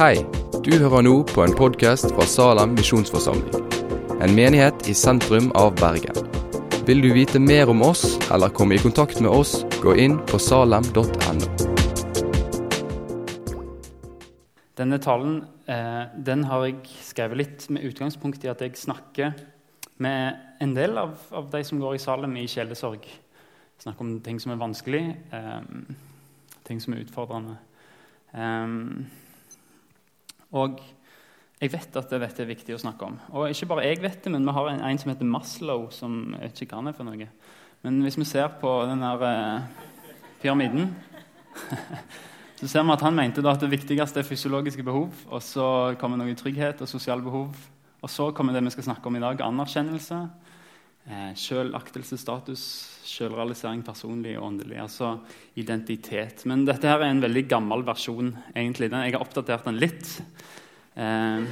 Hei, du hører nå på en podkast fra Salem misjonsforsamling. En menighet i sentrum av Bergen. Vil du vite mer om oss eller komme i kontakt med oss, gå inn på salem.no. Denne talen eh, den har jeg skrevet litt med utgangspunkt i at jeg snakker med en del av, av de som går i Salem i sjelesorg. Snakker om ting som er vanskelig, eh, ting som er utfordrende. Um, og jeg vet at dette er viktig å snakke om. Og ikke bare jeg vet det, men vi har en, en som heter Maslow, som jeg ikke kan det for noe. Men hvis vi ser på den der eh, pyramiden så ser vi at han mente at det viktigste er fysiologiske behov. Og så kommer noe trygghet og sosiale behov. Og så kommer det vi skal snakke om i dag, anerkjennelse. Eh, Sjølaktelse, status, sjølrealisering, personlig og åndelig. Altså identitet. Men dette her er en veldig gammel versjon. egentlig. Jeg har oppdatert den litt. Eh,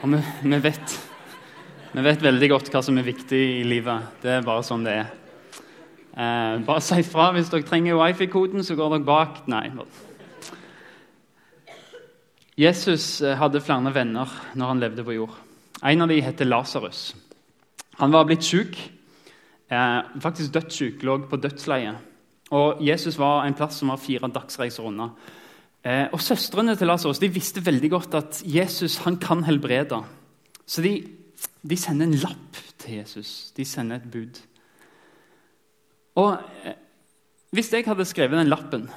og vi, vi, vet, vi vet veldig godt hva som er viktig i livet. Det er bare sånn det er. Eh, bare si fra hvis dere trenger wifi-koden, så går dere bak. Nei. Jesus eh, hadde flere venner når han levde på jord. En av dem heter Lasarus. Han var blitt syk, eh, faktisk dødssyk, lå på dødsleiet. Og Jesus var en plass som var fire dagsreiser unna. Eh, og Søstrene til Lasarus visste veldig godt at Jesus han kan helbrede. Så de, de, sender en lapp til Jesus. De sender et bud. Og eh, Hvis jeg hadde skrevet den lappen,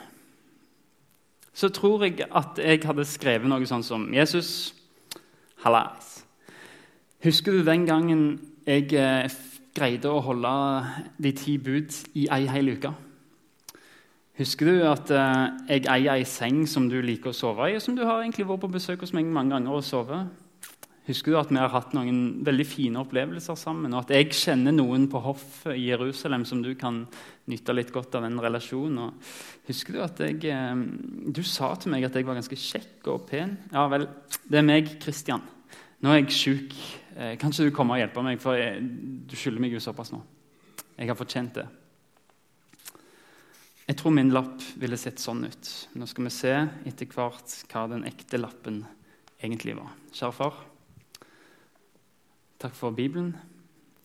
så tror jeg at jeg hadde skrevet noe sånn som Jesus, hallais. Husker du den gangen jeg eh, greide å holde de ti bud i ei hel uke. Husker du at eh, jeg eier ei seng som du liker å sove i, og som du har egentlig vært på besøk hos meg mange ganger og sovet? Husker du at vi har hatt noen veldig fine opplevelser sammen, og at jeg kjenner noen på hoffet i Jerusalem som du kan nyte litt godt av den relasjonen? Og husker du at jeg, eh, du sa til meg at jeg var ganske kjekk og pen? Ja vel, det er meg, Kristian. Nå er jeg sjuk. Eh, kan ikke du komme og hjelpe meg, for du skylder meg jo såpass nå. Jeg har fortjent det. Jeg tror min lapp ville sett sånn ut. Nå skal vi se etter hvert hva den ekte lappen egentlig var. Kjære far, takk for Bibelen.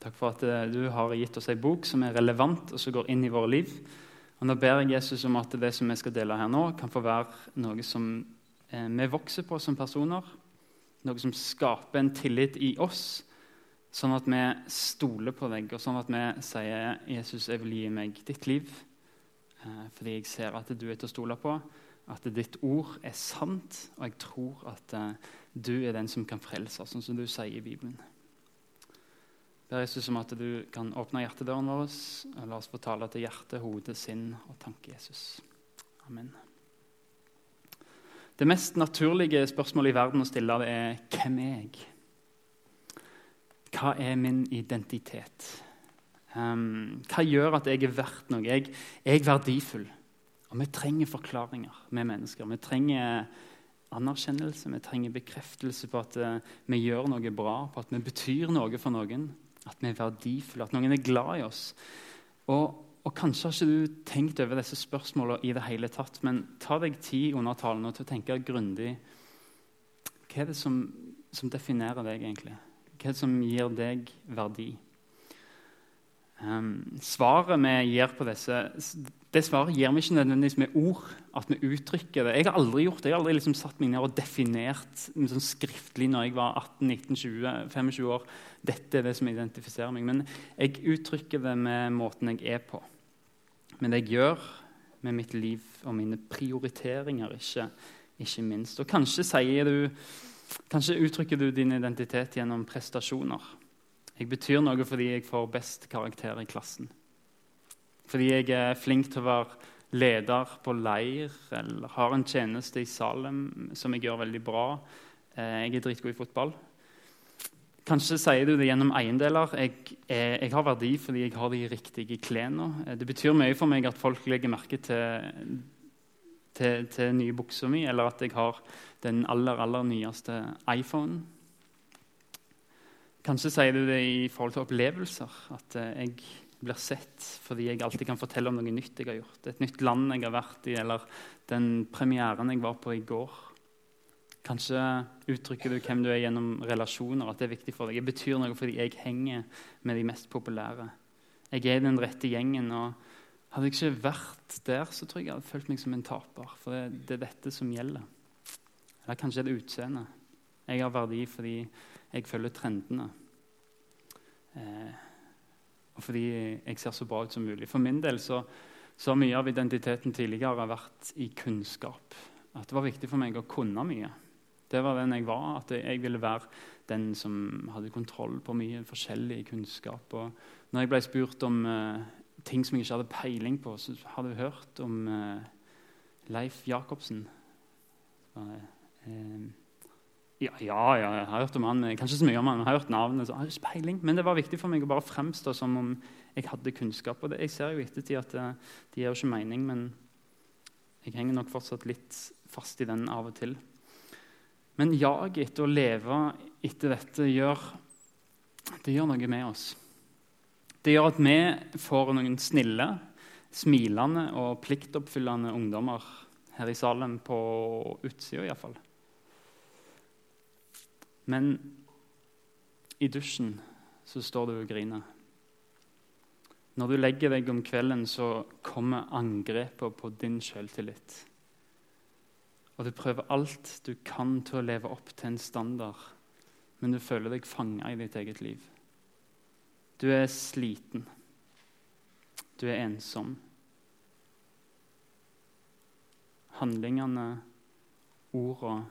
Takk for at eh, du har gitt oss ei bok som er relevant og som går inn i våre liv. Og Nå ber jeg Jesus om at det som vi skal dele her nå, kan få være noe som eh, vi vokser på som personer noe som skaper en tillit i oss, sånn at vi stoler på deg, og sånn at vi sier 'Jesus, jeg vil gi meg ditt liv', eh, fordi jeg ser at du er til å stole på, at ditt ord er sant, og jeg tror at eh, du er den som kan frelse, sånn som du sier i Bibelen. Ber Jesus om at du kan åpne hjertedøren vår, og la oss få tale til hjerte, hode, sinn og tanke, Jesus. Amen. Det mest naturlige spørsmålet i verden å stille det er hvem er jeg? Hva er min identitet? Um, hva gjør at jeg er verdt noe? Jeg, jeg er verdifull. Og vi trenger forklaringer med mennesker. Vi trenger anerkjennelse, vi trenger bekreftelse på at uh, vi gjør noe bra, på at vi betyr noe for noen. At vi er verdifulle, at noen er glad i oss. Og og Kanskje har ikke du tenkt over disse spørsmålene i det hele tatt, men ta deg tid under talen til å tenke grundig. Hva er det som, som, definerer deg, egentlig? Hva er det som gir deg verdi? Um, svaret vi gir på disse det svaret gir vi ikke nødvendigvis med ord. at vi uttrykker det. Jeg har aldri gjort det. Jeg har aldri liksom satt meg ned og definert sånn skriftlig når jeg var 18-19-20-25 år. Dette er det som identifiserer meg. Men jeg uttrykker det med måten jeg er på men det jeg gjør med mitt liv og mine prioriteringer, ikke, ikke minst. Og kanskje, du, kanskje uttrykker du din identitet gjennom prestasjoner. Jeg betyr noe fordi jeg får best karakter i klassen. Fordi jeg er flink til å være leder på leir eller har en tjeneste i Salem som jeg gjør veldig bra. Eh, jeg er dritgod i fotball. Kanskje sier du det gjennom eiendeler. Jeg, jeg, har verdi fordi jeg har de riktige klærne. Det betyr mye for meg at folk legger merke til, til, til nye buksa mi, eller at jeg har den aller, aller nyeste iPhonen. Kanskje sier du det i forhold til opplevelser. At jeg blir sett fordi jeg alltid kan fortelle om noe nytt jeg har gjort. Et nytt land jeg har vært i, eller den premieren jeg var på i går. Kanskje uttrykker du hvem du er gjennom relasjoner. at det er viktig for deg. Jeg betyr noe fordi jeg henger med de mest populære. Jeg er den rette gjengen. og Hadde jeg ikke vært der, så tror jeg jeg hadde følt meg som en taper. For det, det er dette som gjelder. Eller kanskje er det utseendet. Jeg har verdi fordi jeg følger trendene. Eh, og fordi jeg ser så bra ut som mulig. For min del så, så har mye av identiteten tidligere vært i kunnskap. At det var viktig for meg å kunne mye. Det var den jeg var. At jeg ville være den som hadde kontroll på mye forskjellig kunnskap. Og når jeg ble spurt om uh, ting som jeg ikke hadde peiling på, så hadde jeg hørt om uh, Leif Jacobsen. Uh, ja, ja, ja, jeg har hørt om han, kanskje så mye om han, jeg har hørt navnet. Så jeg har ikke peiling, Men det var viktig for meg å bare fremstå som om jeg hadde kunnskap. Og det, jeg ser jo i ettertid at det, det gir jo ikke mening, men jeg henger nok fortsatt litt fast i den av og til. Men jaget etter å leve etter dette gjør, det gjør noe med oss. Det gjør at vi får noen snille, smilende og pliktoppfyllende ungdommer her i Salem, på utsida iallfall. Men i dusjen så står du og griner. Når du legger deg om kvelden, så kommer angrepet på din selvtillit. Og du prøver alt du kan til å leve opp til en standard, men du føler deg fanga i ditt eget liv. Du er sliten. Du er ensom. Handlingene, ordene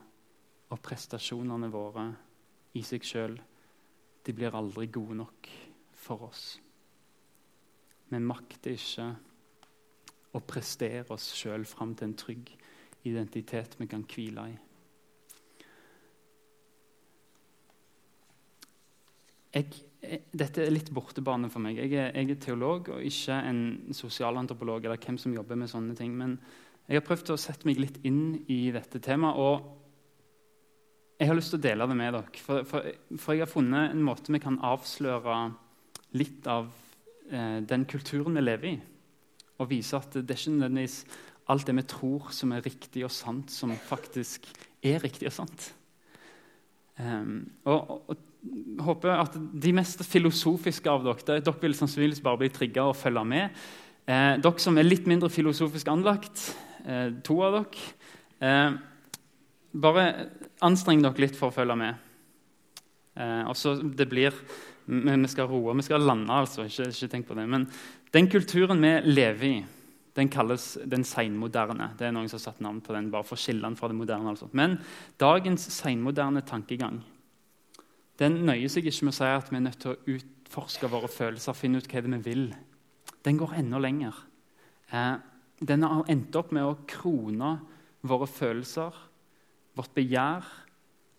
og prestasjonene våre i seg sjøl, de blir aldri gode nok for oss. Vi makter ikke å prestere oss sjøl fram til en trygg identitet vi kan hvile i. Jeg, dette er litt bortebane for meg. Jeg er, jeg er, teolog og ikke en sosialantropolog. eller hvem som jobber med sånne ting, Men jeg har prøvd å sette meg litt inn i dette temaet. og Jeg har lyst til å dele det med dere. For, for, for jeg har funnet en måte vi kan avsløre litt av eh, den kulturen vi lever i. Og vise at det er ikke nødvendigvis alt det vi tror som er riktig og sant, som faktisk er riktig og sant. Um, og, og, håper at de mest filosofiske av dere Dere vil sannsynligvis bare bli trigga og følge med. Eh, dere som er litt mindre filosofisk anlagt, eh, to av dere eh, Bare anstreng dere litt for å følge med. Eh, og så det blir Vi skal roe, vi skal lande, altså. Ikke, ikke tenk på det. Men den kulturen vi lever i den kalles den seinmoderne. Det er noen som har satt navn på den bare for å skille den fra det moderne. Altså. Men dagens seinmoderne tankegang den nøyer seg ikke med å si at vi er nødt til å utforske våre følelser, finne ut hva det vi vil. Den går enda lenger. Eh, den har endt opp med å krone våre følelser, vårt begjær,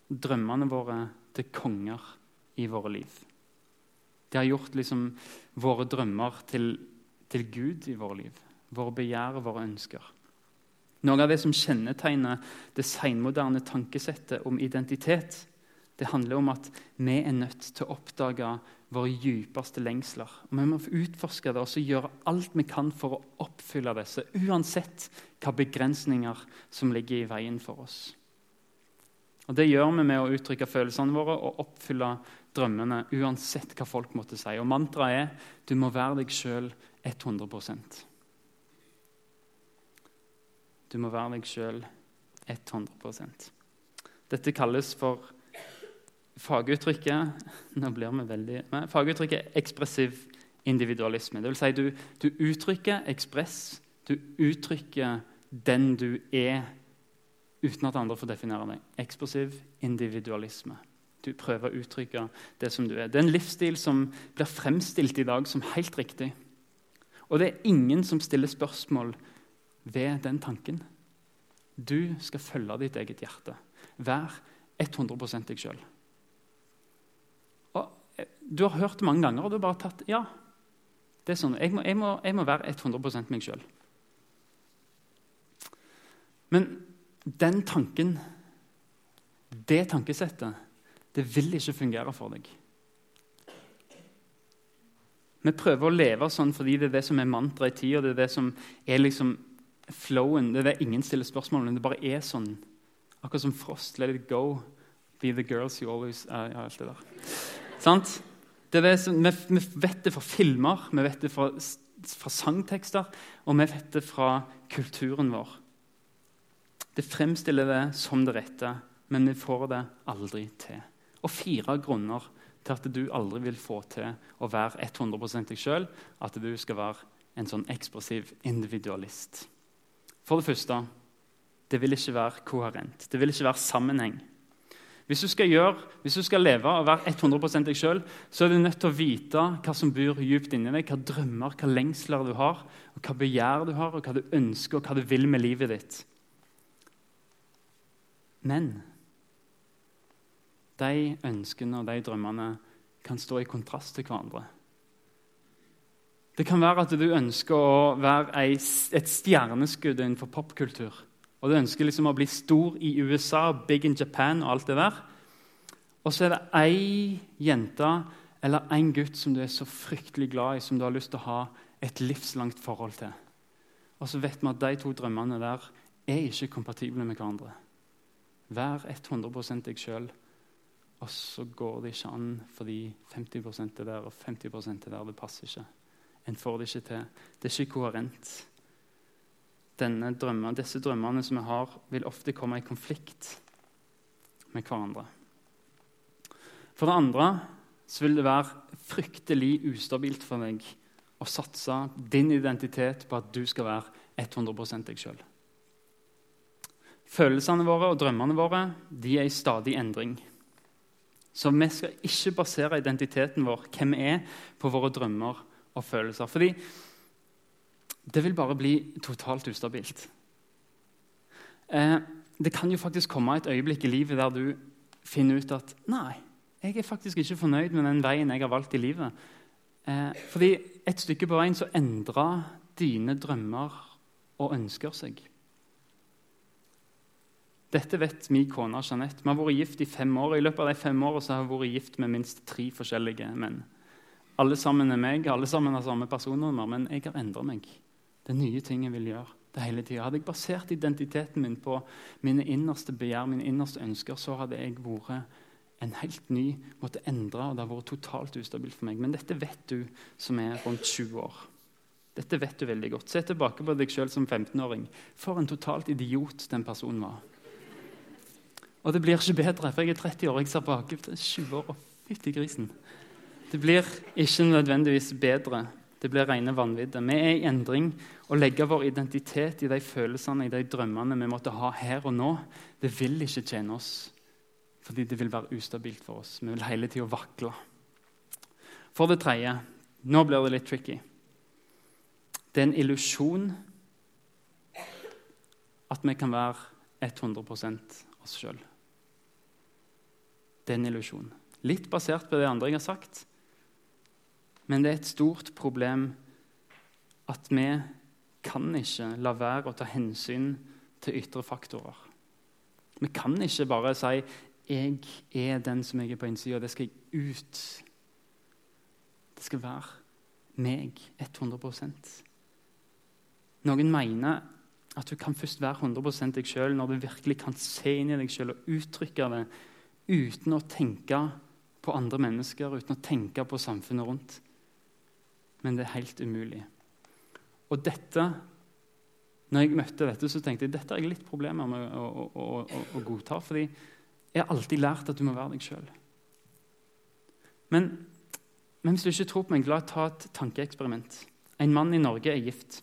drømmene våre til konger i våre liv. Det har gjort liksom våre drømmer til, til Gud i våre liv våre begjær og våre ønsker. Noe av det som kjennetegner det seinmoderne tankesettet om identitet, det handler om at vi er nødt til å oppdage våre djupeste lengsler. Og Vi må utforske det og gjøre alt vi kan for å oppfylle disse, uansett hva begrensninger som ligger i veien for oss. Og Det gjør vi med å uttrykke følelsene våre og oppfylle drømmene, uansett hva folk måtte si. Og Mantraet er du må være deg sjøl 100 du må være deg sjøl 100% Dette kalles for faguttrykket Nå blir vi veldig Faguttrykket ekspressiv individualisme. Det vil si du, du uttrykker ekspress, du uttrykker den du er, uten at andre får definere deg. Ekspressiv individualisme. Du prøver å uttrykke det som du er. Det er en livsstil som blir fremstilt i dag som helt riktig. Og det er ingen som stiller spørsmål ved den tanken. Du skal følge ditt eget hjerte. Vær 100 deg sjøl. Eh, du har hørt det mange ganger, og du har bare tatt Ja, det er sånn. Jeg må, jeg må, jeg må være 100% meg sjøl. Men den tanken, det tankesettet, det vil ikke fungere for deg. Vi prøver å leve sånn fordi det er det som er mantra i tida. Det er det som er liksom flowen. Det er det ingen stiller spørsmål om. Det bare er sånn Akkurat som Frost, let it go. Be the girls you always uh, ja, alt det der. Sant? Det det som, vi, vi, vet det fra filmer, vi vet det fra, fra sangtekster, og vi vet det fra kulturen vår. Det fremstiller det som det rette, men vi får det aldri til. Og fire grunner til at du aldri vil få til å være 100 deg sjøl, at du skal være en sånn ekspressiv individualist. For det første det vil ikke være koherent. Det vil ikke være sammenheng. Hvis du skal, gjøre, hvis du skal leve og være 100 deg sjøl, så er du nødt til å vite hva som bor djupt inni deg, hva drømmer, hva lengsler du har, og hva begjær du har, og hva du ønsker, og hva du vil med livet ditt. Men de ønskene og de drømmene kan stå i kontrast til hverandre. Det kan være at du ønsker å være et stjerneskudd innenfor popkultur og du ønsker liksom å bli stor i USA, big in Japan og alt det der. Og så er det ei jente eller en gutt som du er så fryktelig glad i, som du har lyst til å ha et livslangt forhold til. Og så vet vi at de to drømmene der er ikke kompatible med hverandre. Vær 100 deg sjøl, og så går det ikke an fordi 50 er der og 50 er der. Det passer ikke. En får det ikke til. Det er ikke koherent drømmen, disse drømmene som vi har, vil ofte komme i konflikt med hverandre. For det andre så vil det være fryktelig ustabilt for deg å satse din identitet på at du skal være 100 deg sjøl. Følelsene våre og drømmene våre de er i stadig endring. Så vi skal ikke basere identiteten vår, hvem vi er, på våre drømmer og følelser. Fordi det vil bare bli totalt ustabilt. Eh, det kan jo faktisk komme et øyeblikk i livet der du finner ut at nei, jeg er faktisk ikke fornøyd med den veien jeg har valgt i livet. Eh, fordi et stykke på veien så endrer dine drømmer og ønsker seg. Dette vet min kone Jeanette. Vi har vært gift i fem år. I løpet av de fem årene har vi vært gift med minst tre forskjellige menn. Alle sammen er meg, alle sammen har samme personnummer, men jeg har endret meg. Det er nye ting jeg vil gjøre. det hele tiden. Hadde jeg basert identiteten min på mine innerste begjær, mine innerste ønsker, så hadde jeg vært en helt ny, måtte endre, og det har vært totalt ustabilt for meg. Men dette vet du som er rundt 20 år. Dette vet du veldig godt. Se tilbake på deg sjøl som 15-åring. For en totalt idiot den personen var. Og det blir ikke bedre, for jeg er 30 år. Jeg ser på 20 år og fytti grisen. Det blir ikke nødvendigvis bedre. Det blir rene vanviddet. Vi er i endring. Å legge vår identitet i de følelsene i de drømmene vi måtte ha her og nå, det vil ikke tjene oss. Fordi det vil være ustabilt for oss. Vi vil hele tida vakle. For det tredje Nå blir det litt tricky. Det er en illusjon at vi kan være 100 oss sjøl. Det er en illusjon. Litt basert på det andre jeg har sagt. Men det er et stort problem at vi kan ikke la være å ta hensyn til ytre faktorer. Vi kan ikke bare si 'jeg er den som jeg er på innsida', det skal jeg ut. Det skal være meg 100% Noen mener at du kan først være 100% deg sjøl når du virkelig kan se inn i deg sjøl og uttrykke det uten å tenke på andre mennesker, uten å tenke på samfunnet rundt men det er helt umulig. Og dette, når jeg møtte dette, så tenkte jeg dette har jeg litt problemer med å, å, å, å, godta. fordi jeg har alltid lært at du må være deg sjøl. Men, men, hvis du ikke tror på meg, la oss ta et tankeeksperiment. En mann i Norge er gift.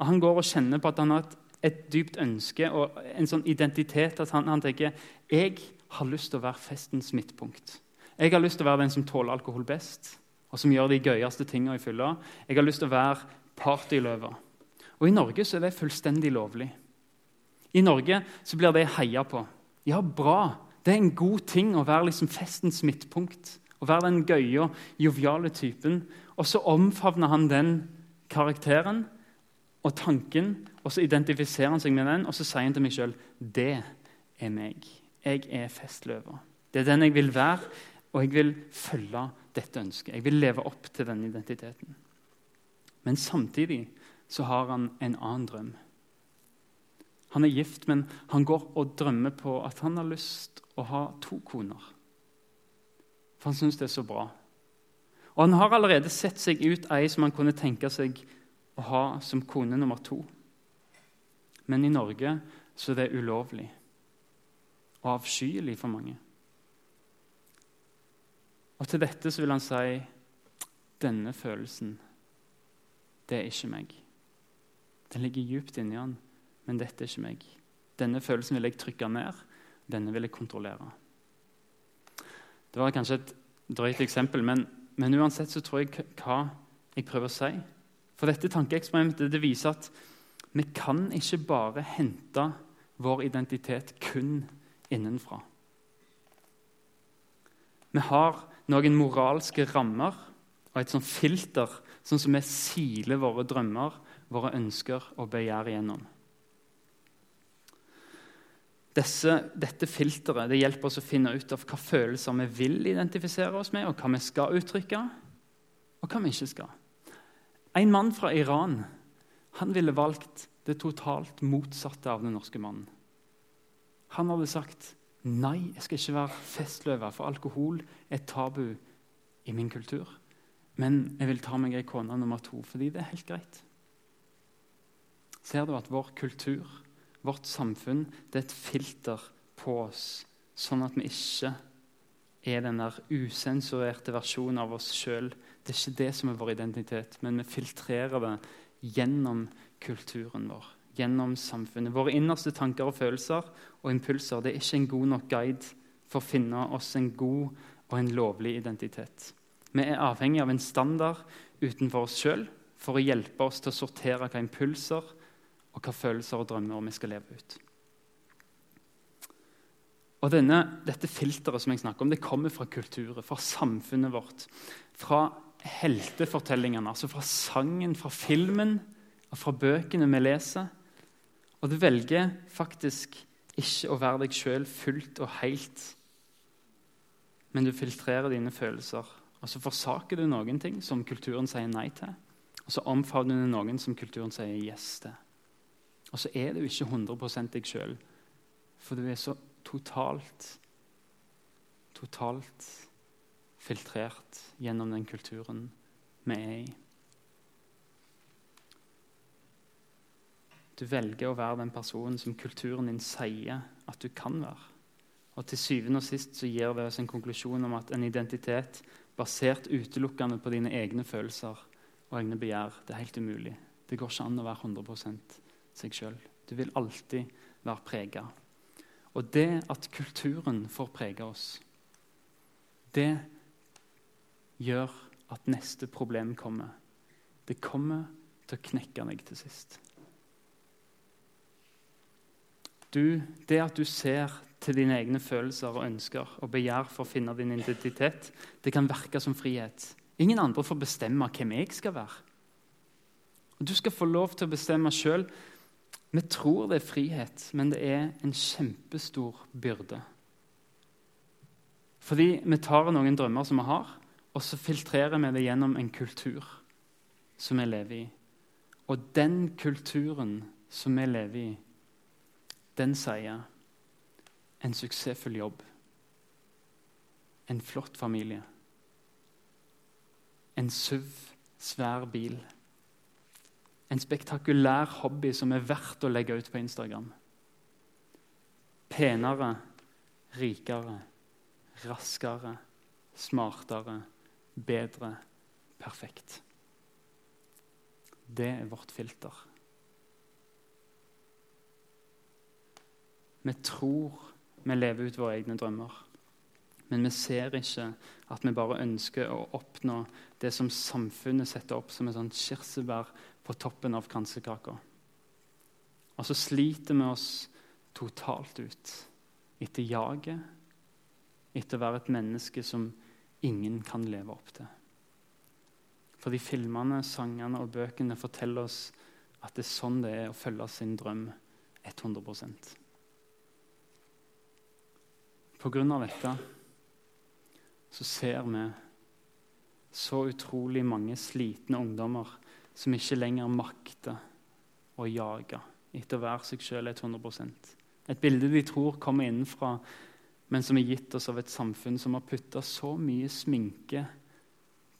Og Han går og kjenner på at han har et, et dypt ønske og en sånn identitet at han, han tenker jeg har lyst til å være festens midtpunkt. Jeg har lyst til å være den som tåler alkohol best og som gjør de gøyeste tingene i fylla. Jeg har lyst til å være partyløve. Og I Norge så er det fullstendig lovlig. I Norge så blir det heia på. Ja, bra. Det er en god ting å være liksom festens midtpunkt. Å være den gøye, joviale typen. Og så omfavner han den karakteren og tanken, og så identifiserer han seg med den, og så sier han til meg sjøl det er meg. Jeg er festløva. Det er den jeg vil være, og jeg vil følge dette ønsket. Jeg vil leve opp til denne identiteten. Men samtidig så har han en annen drøm. Han er gift, men han går og drømmer på at han har lyst å ha to koner. For han syns det er så bra. Og han har allerede sett seg ut ei som han kunne tenke seg å ha som kone nummer to. Men i Norge så er det ulovlig og avskyelig for mange. Og til dette så vil han si denne følelsen, det er ikke meg. Den ligger djupt inni han, men dette er ikke meg. Denne følelsen vil jeg trykke ned, denne vil jeg kontrollere. Det var kanskje et drøyt eksempel, men, men uansett så tror jeg hva jeg prøver å si. For dette tankeeksperimentet det viser at vi kan ikke bare hente vår identitet kun innenfra. Vi har noen moralske rammer og et sånt filter, sånn som vi siler våre drømmer, våre ønsker og begjær igjennom. Desse, dette filteret det hjelper oss å finne ut av hva følelser vi vil identifisere oss med, og hva vi skal uttrykke, og hva vi ikke skal. En mann fra Iran han ville valgt det totalt motsatte av den norske mannen. Han hadde sagt Nei, jeg skal ikke være festløve, for alkohol er tabu i min kultur. Men jeg vil ta meg ei kone nummer to, fordi det er helt greit. Ser du at vår kultur, vårt samfunn, det er et filter på oss, sånn at vi ikke er den der usensurerte versjonen av oss sjøl. Det er ikke det som er vår identitet, men vi filtrerer det gjennom kulturen vår gjennom samfunnet. Våre innerste tanker og følelser og impulser det er ikke en god nok guide for å finne oss en god og en lovlig identitet. Vi er avhengig av en standard utenfor oss sjøl for å hjelpe oss til å sortere hva impulser og hva følelser og drømmer vi skal leve ut. Og denne, Dette filteret som jeg snakker om, det kommer fra kulturen, fra samfunnet vårt. Fra heltefortellingene, altså fra sangen, fra filmen og fra bøkene vi leser. Og du velger faktisk ikke å være deg sjøl fullt og helt, men du filtrerer dine følelser. Og så forsaker du noen ting som kulturen sier nei til, og så omfavner du noen som kulturen sier yes til. Og så er du ikke 100% deg sjøl, for du er så totalt Totalt filtrert gjennom den kulturen vi er i. Du velger å være den personen som kulturen din sier at du kan være. Og Til syvende og sist så gir det oss en konklusjon om at en identitet basert utelukkende på dine egne følelser og egne begjær, det er helt umulig. Det går ikke an å være 100 seg sjøl. Du vil alltid være prega. Og det at kulturen får prege oss, det gjør at neste problem kommer. Det kommer til å knekke deg til sist. Du, det at du ser til dine egne følelser og ønsker og begjær for å finne din identitet, det kan virke som frihet. Ingen andre får bestemme hvem jeg skal være. Og Du skal få lov til å bestemme sjøl. Vi tror det er frihet, men det er en kjempestor byrde. Fordi vi tar noen drømmer som vi har, og så filtrerer vi det gjennom en kultur som vi lever i. Og den kulturen som vi lever i, den sier en suksessfull jobb, en flott familie, en SUV, svær bil, en spektakulær hobby som er verdt å legge ut på Instagram. Penere, rikere, raskere, smartere, bedre, perfekt. Det er vårt filter. Vi tror vi lever ut våre egne drømmer. Men vi ser ikke at vi bare ønsker å oppnå det som samfunnet setter opp som et sånt kirsebær på toppen av kransekaka. Og så sliter vi oss totalt ut etter jaget, etter å være et menneske som ingen kan leve opp til. Fordi filmene, sangene og bøkene forteller oss at det er sånn det er å følge sin drøm 100 Pga. dette så ser vi så utrolig mange slitne ungdommer som ikke lenger makter å jage etter å være seg sjøl 100% Et bilde de tror kommer innenfra, men som er gitt oss av et samfunn som har putta så mye sminke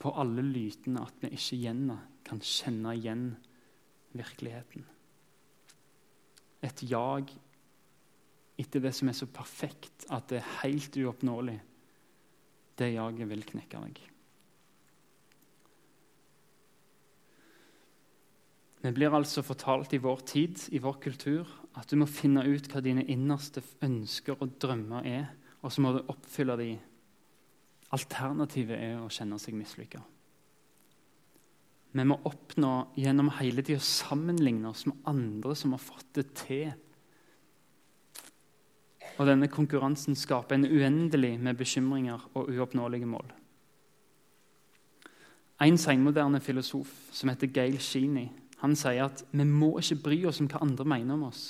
på alle lytene at vi ikke igjen kan kjenne igjen virkeligheten. Et jag etter det som er så perfekt at det er helt uoppnåelig. Det jaget vil knekke deg. Vi blir altså fortalt i vår tid, i vår kultur, at du må finne ut hva dine innerste ønsker og drømmer er, og så må du oppfylle de. Alternativet er å kjenne seg mislykka. Vi må oppnå gjennom hele tida å sammenligne oss med andre som har fått det til. Og denne konkurransen skaper en uendelig med bekymringer og uoppnåelige mål. En senmoderne filosof som heter Gail Sheeny, han sier at vi må ikke bry oss om hva andre mener om oss.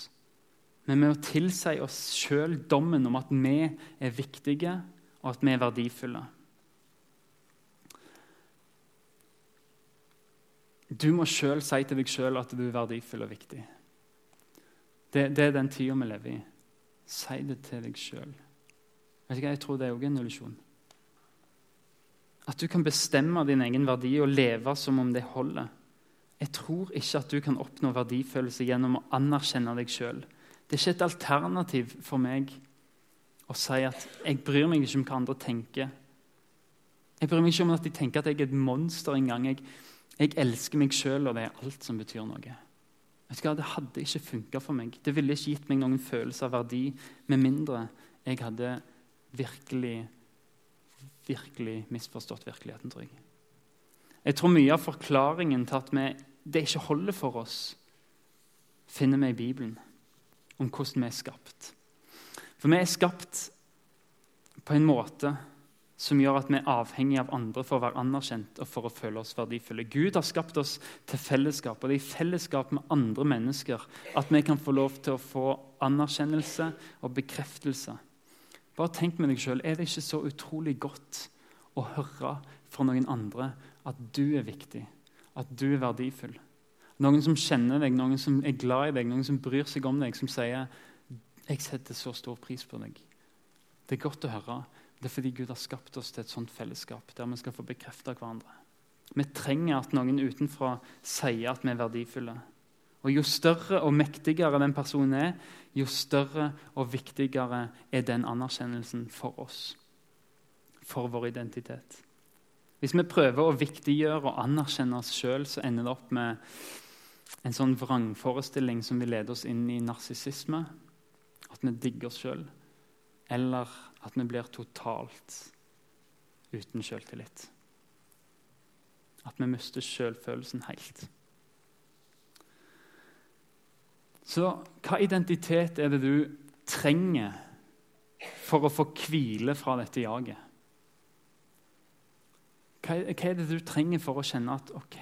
Men vi må tilsi oss sjøl dommen om at vi er viktige, og at vi er verdifulle. Du må sjøl si til deg sjøl at du er verdifull og viktig. Det, det er den tida vi lever i. Si det til deg sjøl. Jeg tror det er òg en illusjon. At du kan bestemme din egen verdi og leve som om det holder. Jeg tror ikke at du kan oppnå verdifølelse gjennom å anerkjenne deg sjøl. Det er ikke et alternativ for meg å si at jeg bryr meg ikke om hva andre tenker. Jeg bryr meg ikke om at de tenker at jeg er et monster engang. Jeg, jeg elsker meg sjøl, og det er alt som betyr noe. Vet du hva, Det hadde ikke funka for meg. Det ville ikke gitt meg noen følelse av verdi med mindre jeg hadde virkelig, virkelig misforstått virkeligheten, tror jeg. Jeg tror mye av forklaringen til at vi det ikke holder for oss, finner vi i Bibelen om hvordan vi er skapt. For vi er skapt på en måte som gjør at vi er avhengige av andre for å være anerkjent og for å føle oss verdifulle. Gud har skapt oss til fellesskap, og det er i fellesskap med andre mennesker at vi kan få lov til å få anerkjennelse og bekreftelse. Bare tenk med deg sjøl, er det ikke så utrolig godt å høre fra noen andre at du er viktig? at du er verdifull. Noen som kjenner deg, noen som er glad i deg, noen som bryr seg om deg, som sier 'Jeg setter så stor pris på deg'. Det er godt å høre. Det er fordi Gud har skapt oss til et sånt fellesskap der vi skal få bekrefta hverandre. Vi trenger at noen utenfra sier at vi er verdifulle. Og Jo større og mektigere den personen er, jo større og viktigere er den anerkjennelsen for oss, for vår identitet. Hvis vi prøver å viktiggjøre og anerkjenne oss sjøl, så ender det opp med en sånn vrangforestilling som vil lede oss inn i narsissisme. At vi digger oss sjøl. Eller at vi blir totalt uten sjøltillit. At vi mister sjølfølelsen helt. Så hva identitet er det du trenger for å få hvile fra dette jaget? Hva, er det du trenger for å kjenne at OK,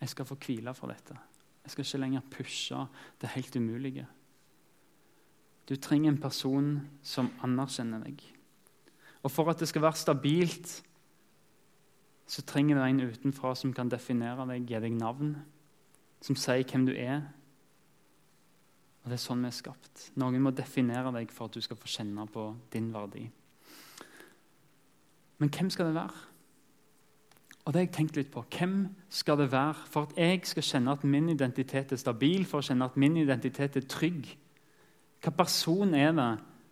jeg skal få hvile fra dette? Jeg skal ikke lenger pushe det helt umulige. Du trenger en person som anerkjenner deg. Og for at det skal være stabilt, så trenger du en utenfra som kan definere deg, gi deg navn, som sier hvem du er. Og Det er sånn vi er skapt. Noen må definere deg for at du skal få kjenne på din verdi. Men hvem skal det være? Og det har jeg tenkt litt på. Hvem skal det være for at jeg skal kjenne at min identitet er stabil, for å kjenne at min identitet er trygg? Hva person er det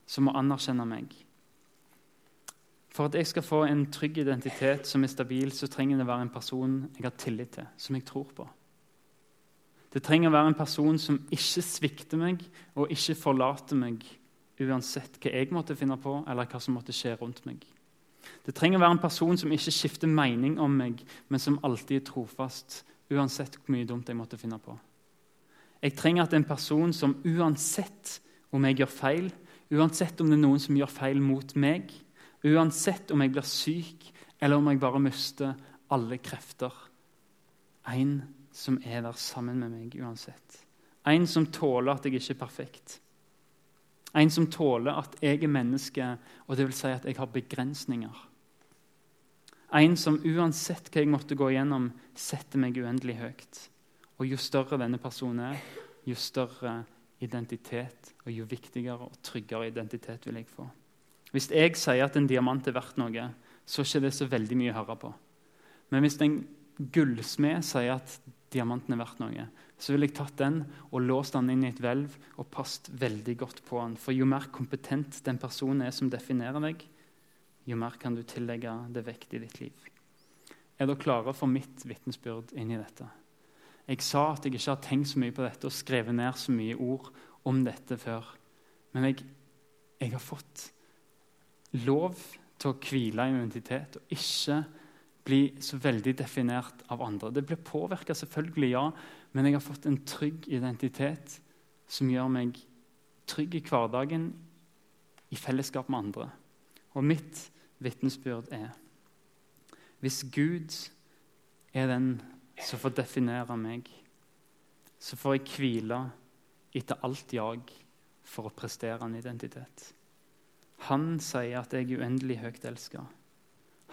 som må anerkjenne meg? For at jeg skal få en trygg identitet som er stabil, så trenger det være en person jeg har tillit til, som jeg tror på. Det trenger å være en person som ikke svikter meg og ikke forlater meg uansett hva jeg måtte finne på, eller hva som måtte skje rundt meg. Det trenger å være en person som ikke skifter mening om meg, men som alltid er trofast, uansett hvor mye dumt jeg måtte finne på. Jeg trenger at en person som uansett om jeg gjør feil, uansett om det er noen som gjør feil mot meg, uansett om jeg blir syk, eller om jeg bare mister alle krefter En som er der sammen med meg uansett. En som tåler at jeg ikke er perfekt. En som tåler at jeg er menneske, og det vil si at jeg har begrensninger. En som uansett hva jeg måtte gå igjennom, setter meg uendelig høyt. Og jo større denne personen er, jo større identitet og jo viktigere og tryggere identitet vil jeg få. Hvis jeg sier at en diamant er verdt noe, så er ikke det så veldig mye å høre på. Men hvis en gullsmed sier at diamanten er verdt noe, så ville jeg tatt den og låst den inn i et hvelv og passet veldig godt på den. For jo mer kompetent den personen er som definerer deg, jo mer kan du tillegge det vekt i ditt liv. Er dere klare for mitt vitnesbyrd inn i dette? Jeg sa at jeg ikke har tenkt så mye på dette og skrevet ned så mye ord om dette før. Men jeg, jeg har fått lov til å hvile i identitet og ikke bli så veldig definert av andre. Det blir påvirka, selvfølgelig, ja, men jeg har fått en trygg identitet som gjør meg trygg i hverdagen, i fellesskap med andre. Og mitt vitnesbyrd er hvis Gud er den som får definere meg, så får jeg hvile etter alt jag for å prestere en identitet. Han sier at jeg er uendelig høyt elska.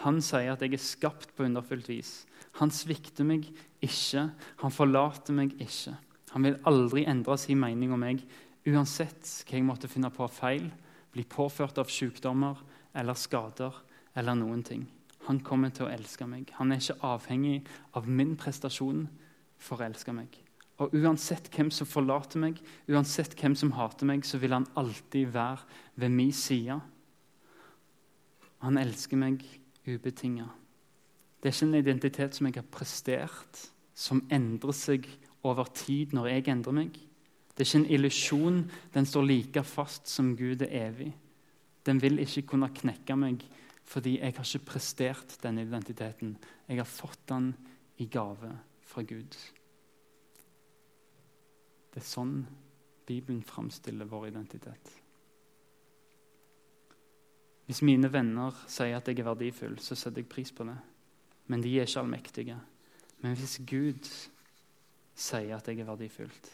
Han sier at jeg er skapt på underfullt vis. Han svikter meg ikke. Han forlater meg ikke. Han vil aldri endre sin mening om meg, uansett hva jeg måtte finne på av feil, bli påført av sykdommer eller skader eller noen ting. Han kommer til å elske meg. Han er ikke avhengig av min prestasjon for å elske meg. Og uansett hvem som forlater meg, uansett hvem som hater meg, så vil han alltid være ved min side. Han elsker meg ubetinga. Det er ikke en identitet som jeg har prestert, som endrer seg over tid når jeg endrer meg. Det er ikke en illusjon. Den står like fast som Gud er evig. Den vil ikke kunne knekke meg fordi jeg har ikke prestert den identiteten. Jeg har fått den i gave fra Gud. Det er sånn Bibelen framstiller vår identitet. Hvis mine venner sier at jeg er verdifull, så setter jeg pris på det. Men de er ikke allmektige. Men hvis Gud sier at jeg er verdifullt,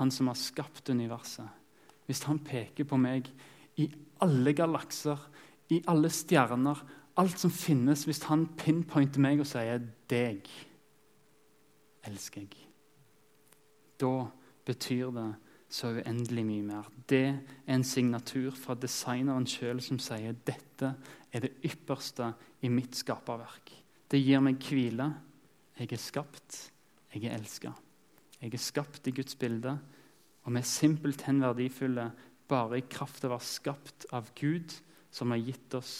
han som har skapt universet Hvis han peker på meg i alle galakser, i alle stjerner, alt som finnes Hvis han pinpointer meg og sier 'deg elsker jeg', da betyr det så uendelig mye mer. Det er en signatur fra designeren sjøl som sier dette er det ypperste i mitt skaperverk. Det gir meg hvile. Jeg er skapt, jeg er elska. Jeg er skapt i Guds bilde, og vi er simpelthen verdifulle bare i kraft av å være skapt av Gud, som har gitt oss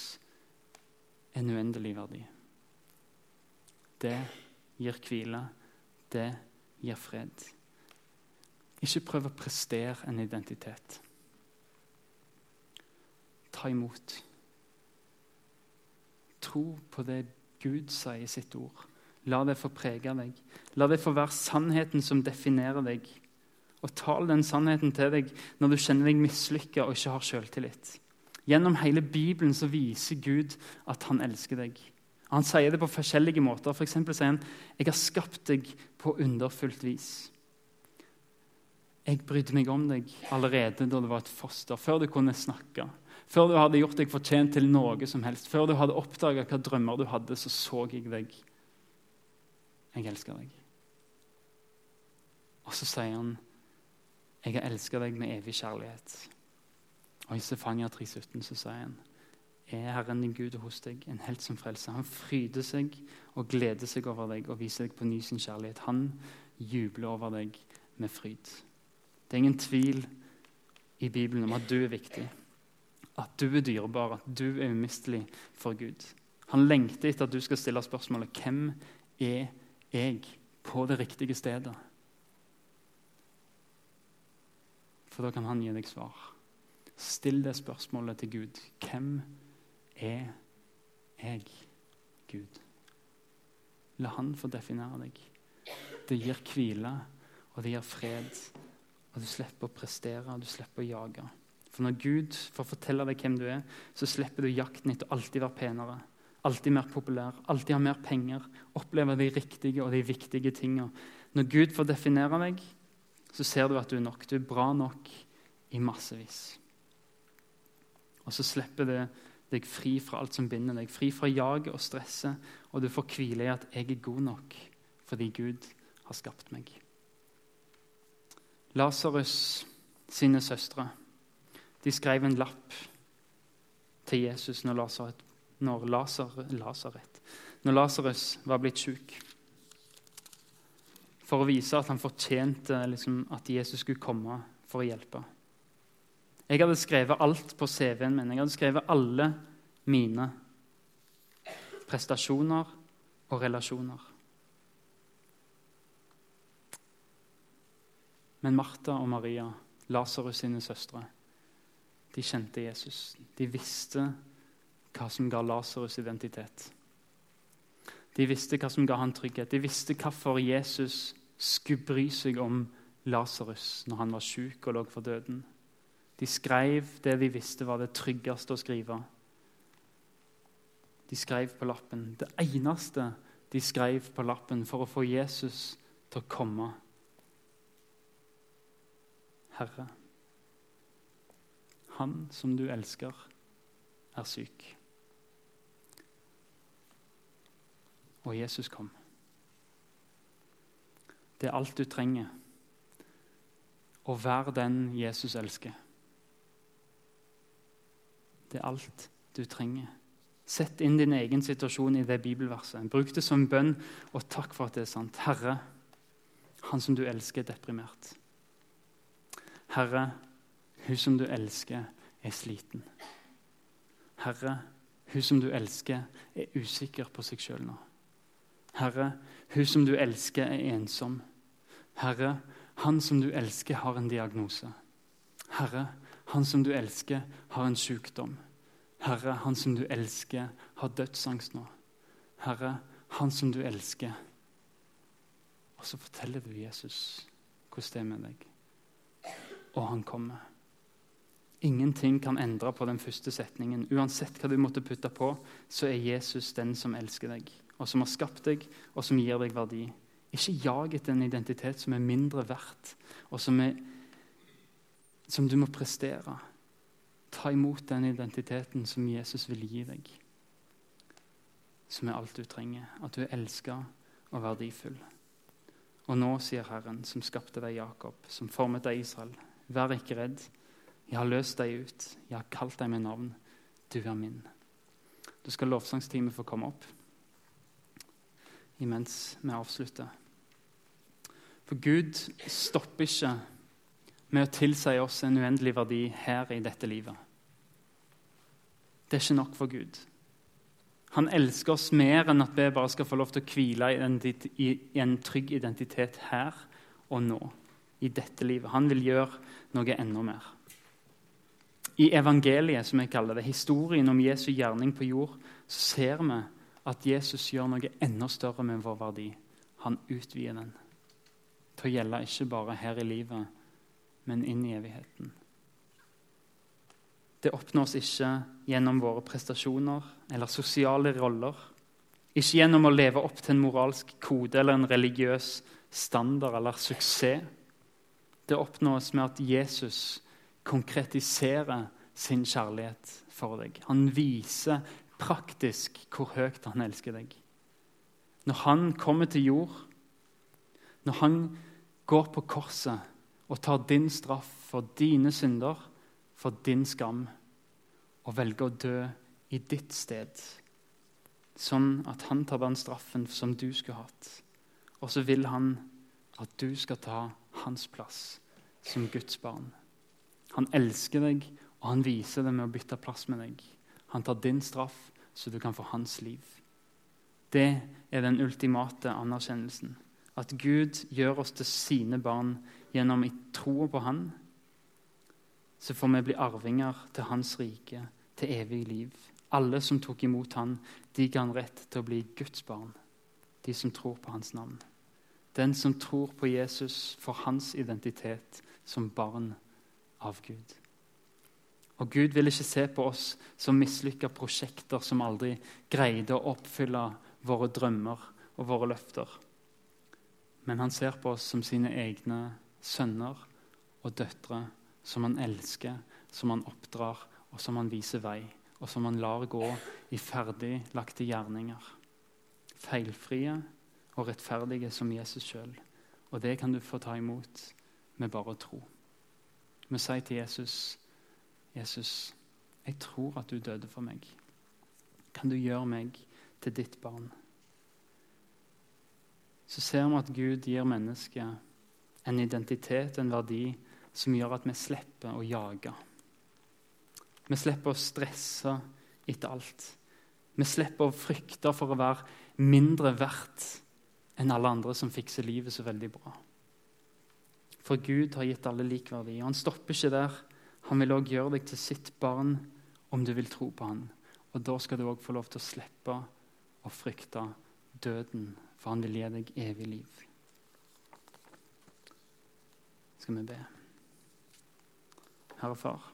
en uendelig verdi. Det gir hvile. Det gir fred. Ikke prøv å prestere en identitet. Ta imot. Tro på det Gud sier i sitt ord. La det få prege deg. La det få være sannheten som definerer deg. Og tal den sannheten til deg når du kjenner deg mislykka og ikke har selvtillit. Gjennom hele Bibelen så viser Gud at han elsker deg. Han sier det på forskjellige måter. For sier han jeg har skapt deg på underfullt vis. Jeg brydde meg om deg allerede da du var et foster, før du kunne snakke. Før du hadde gjort deg fortjent til noe som helst, før du hadde oppdaga hvilke drømmer du hadde, så så jeg deg. Jeg elsker deg. Og så sier han, 'Jeg har elska deg med evig kjærlighet'. Og I Stefania 3,17 så sier han, 'Er Herren din Gud hos deg, en helt som frelser'. Han fryder seg og gleder seg over deg og viser deg på ny sin kjærlighet. Han jubler over deg med fryd. Det er ingen tvil i Bibelen om at du er viktig, at du er dyrebar, at du er umistelig for Gud. Han lengter etter at du skal stille spørsmålet 'Hvem er jeg?' på det riktige stedet. For da kan han gi deg svar. Still det spørsmålet til Gud. Hvem er jeg, Gud? La han få definere deg. Det gir hvile, og det gir fred. Og du slipper å prestere, og du slipper å jage. For når Gud får fortelle deg hvem du er, så slipper du jakten etter alltid være penere, alltid mer populær, alltid ha mer penger, oppleve de riktige og de viktige tingene. Når Gud får definere deg, så ser du at du er nok. Du er bra nok i massevis. Og så slipper det deg fri fra alt som binder deg, fri fra jaget og stresset, og du får hvile i at 'jeg er god nok fordi Gud har skapt meg'. Lasarus sine søstre de skrev en lapp til Jesus når Lasarus, var blitt syk. For å vise at han fortjente liksom, at Jesus skulle komme for å hjelpe. Jeg hadde skrevet alt på CV-en min. Jeg hadde skrevet alle mine prestasjoner og relasjoner. Men Martha og Maria, Lasarus sine søstre, de kjente Jesus. De visste hva som ga Lasarus identitet. De visste hva som ga han trygghet. De visste hvorfor Jesus skulle bry seg om Lasarus når han var syk og lå for døden. De skrev det de visste var det tryggeste å skrive. De skrev på lappen. Det eneste de skrev på lappen for å få Jesus til å komme. Herre, han som du elsker, er syk. Og Jesus kom. Det er alt du trenger. Å være den Jesus elsker. Det er alt du trenger. Sett inn din egen situasjon i det bibelverset. Bruk det som bønn, og takk for at det er sant. Herre, han som du elsker, er deprimert. Herre, hun som du elsker, er sliten. Herre, hun som du elsker, er usikker på seg sjøl nå. Herre, hun som du elsker, er ensom. Herre, han som du elsker, har en diagnose. Herre, han som du elsker, har en sykdom. Herre, han som du elsker, har dødsangst nå. Herre, han som du elsker. Og så forteller du Jesus hvordan det er med deg. Og han kommer. Ingenting kan endre på den første setningen. Uansett hva du måtte putte på, så er Jesus den som elsker deg, og som har skapt deg, og som gir deg verdi. Ikke jag etter en identitet som er mindre verdt, og som, er, som du må prestere. Ta imot den identiteten som Jesus vil gi deg, som er alt du trenger. At du er elska og verdifull. Og nå, sier Herren, som skapte deg, Jakob, som formet deg, Israel, vær ikke redd. Jeg har løst deg ut. Jeg har kalt deg med navn. Du er min. Da skal lovsangsteamet få komme opp imens vi avslutter. For Gud stopper ikke med å tilsi oss en uendelig verdi her i dette livet. Det er ikke nok for Gud. Han elsker oss mer enn at vi bare skal få lov til å hvile i en trygg identitet her og nå, i dette livet. Han vil gjøre noe enda mer. I evangeliet, som jeg kaller det, historien om Jesu gjerning på jord, så ser vi at Jesus gjør noe enda større med vår verdi. Han utvider den til å gjelde ikke bare her i livet, men inn i evigheten. Det oppnås ikke gjennom våre prestasjoner eller sosiale roller. Ikke gjennom å leve opp til en moralsk kode eller en religiøs standard eller suksess. Det oppnås med at Jesus konkretiserer sin kjærlighet for deg. Han viser praktisk hvor høyt han elsker deg. Når han kommer til jord, når han går på korset og tar din straff for dine synder, for din skam, og velger å dø i ditt sted, sånn at han tar den straffen som du skulle hatt. Og så vil han at du skal ta hans plass som Guds barn. Han elsker deg, og han viser det med å bytte plass med deg. Han tar din straff, så du kan få hans liv. Det er den ultimate anerkjennelsen. At Gud gjør oss til sine barn gjennom i troa på Han. Så får vi bli arvinger til Hans rike, til evig liv. Alle som tok imot Han, de ga han rett til å bli Guds barn. De som tror på Hans navn. Den som tror på Jesus, får hans identitet som barn av Gud. Og Gud vil ikke se på oss som mislykka prosjekter som aldri greide å oppfylle våre drømmer og våre løfter. Men han ser på oss som sine egne sønner og døtre, som han elsker, som han oppdrar, og som han viser vei, og som han lar gå i ferdiglagte gjerninger. Feilfrie og rettferdige som Jesus sjøl. Og det kan du få ta imot med bare å tro. Vi sier til Jesus, 'Jesus, jeg tror at du døde for meg. Kan du gjøre meg til ditt barn?' Så ser vi at Gud gir mennesket en identitet, en verdi, som gjør at vi slipper å jage. Vi slipper å stresse etter alt. Vi slipper å frykte for å være mindre verdt enn alle andre som fikser livet så veldig bra. For Gud har gitt alle lik verdi. Og han stopper ikke der. Han vil òg gjøre deg til sitt barn om du vil tro på han. Og da skal du òg få lov til å slippe å frykte døden, for han vil gi deg evig liv. Skal vi be? Herre Far,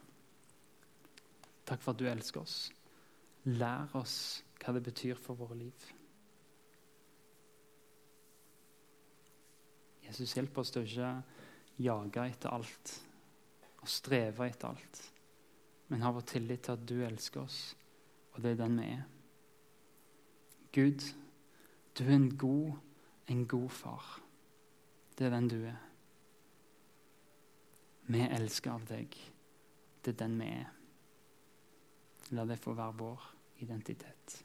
takk for at du elsker oss. Lær oss hva det betyr for våre liv. Jesus, hjelp oss til å ikke jage etter alt og streve etter alt, men ha vår tillit til at du elsker oss, og det er den vi er. Gud, du er en god, en god far. Det er den du er. Vi elsker av deg. Det er den vi er. La det få være vår identitet.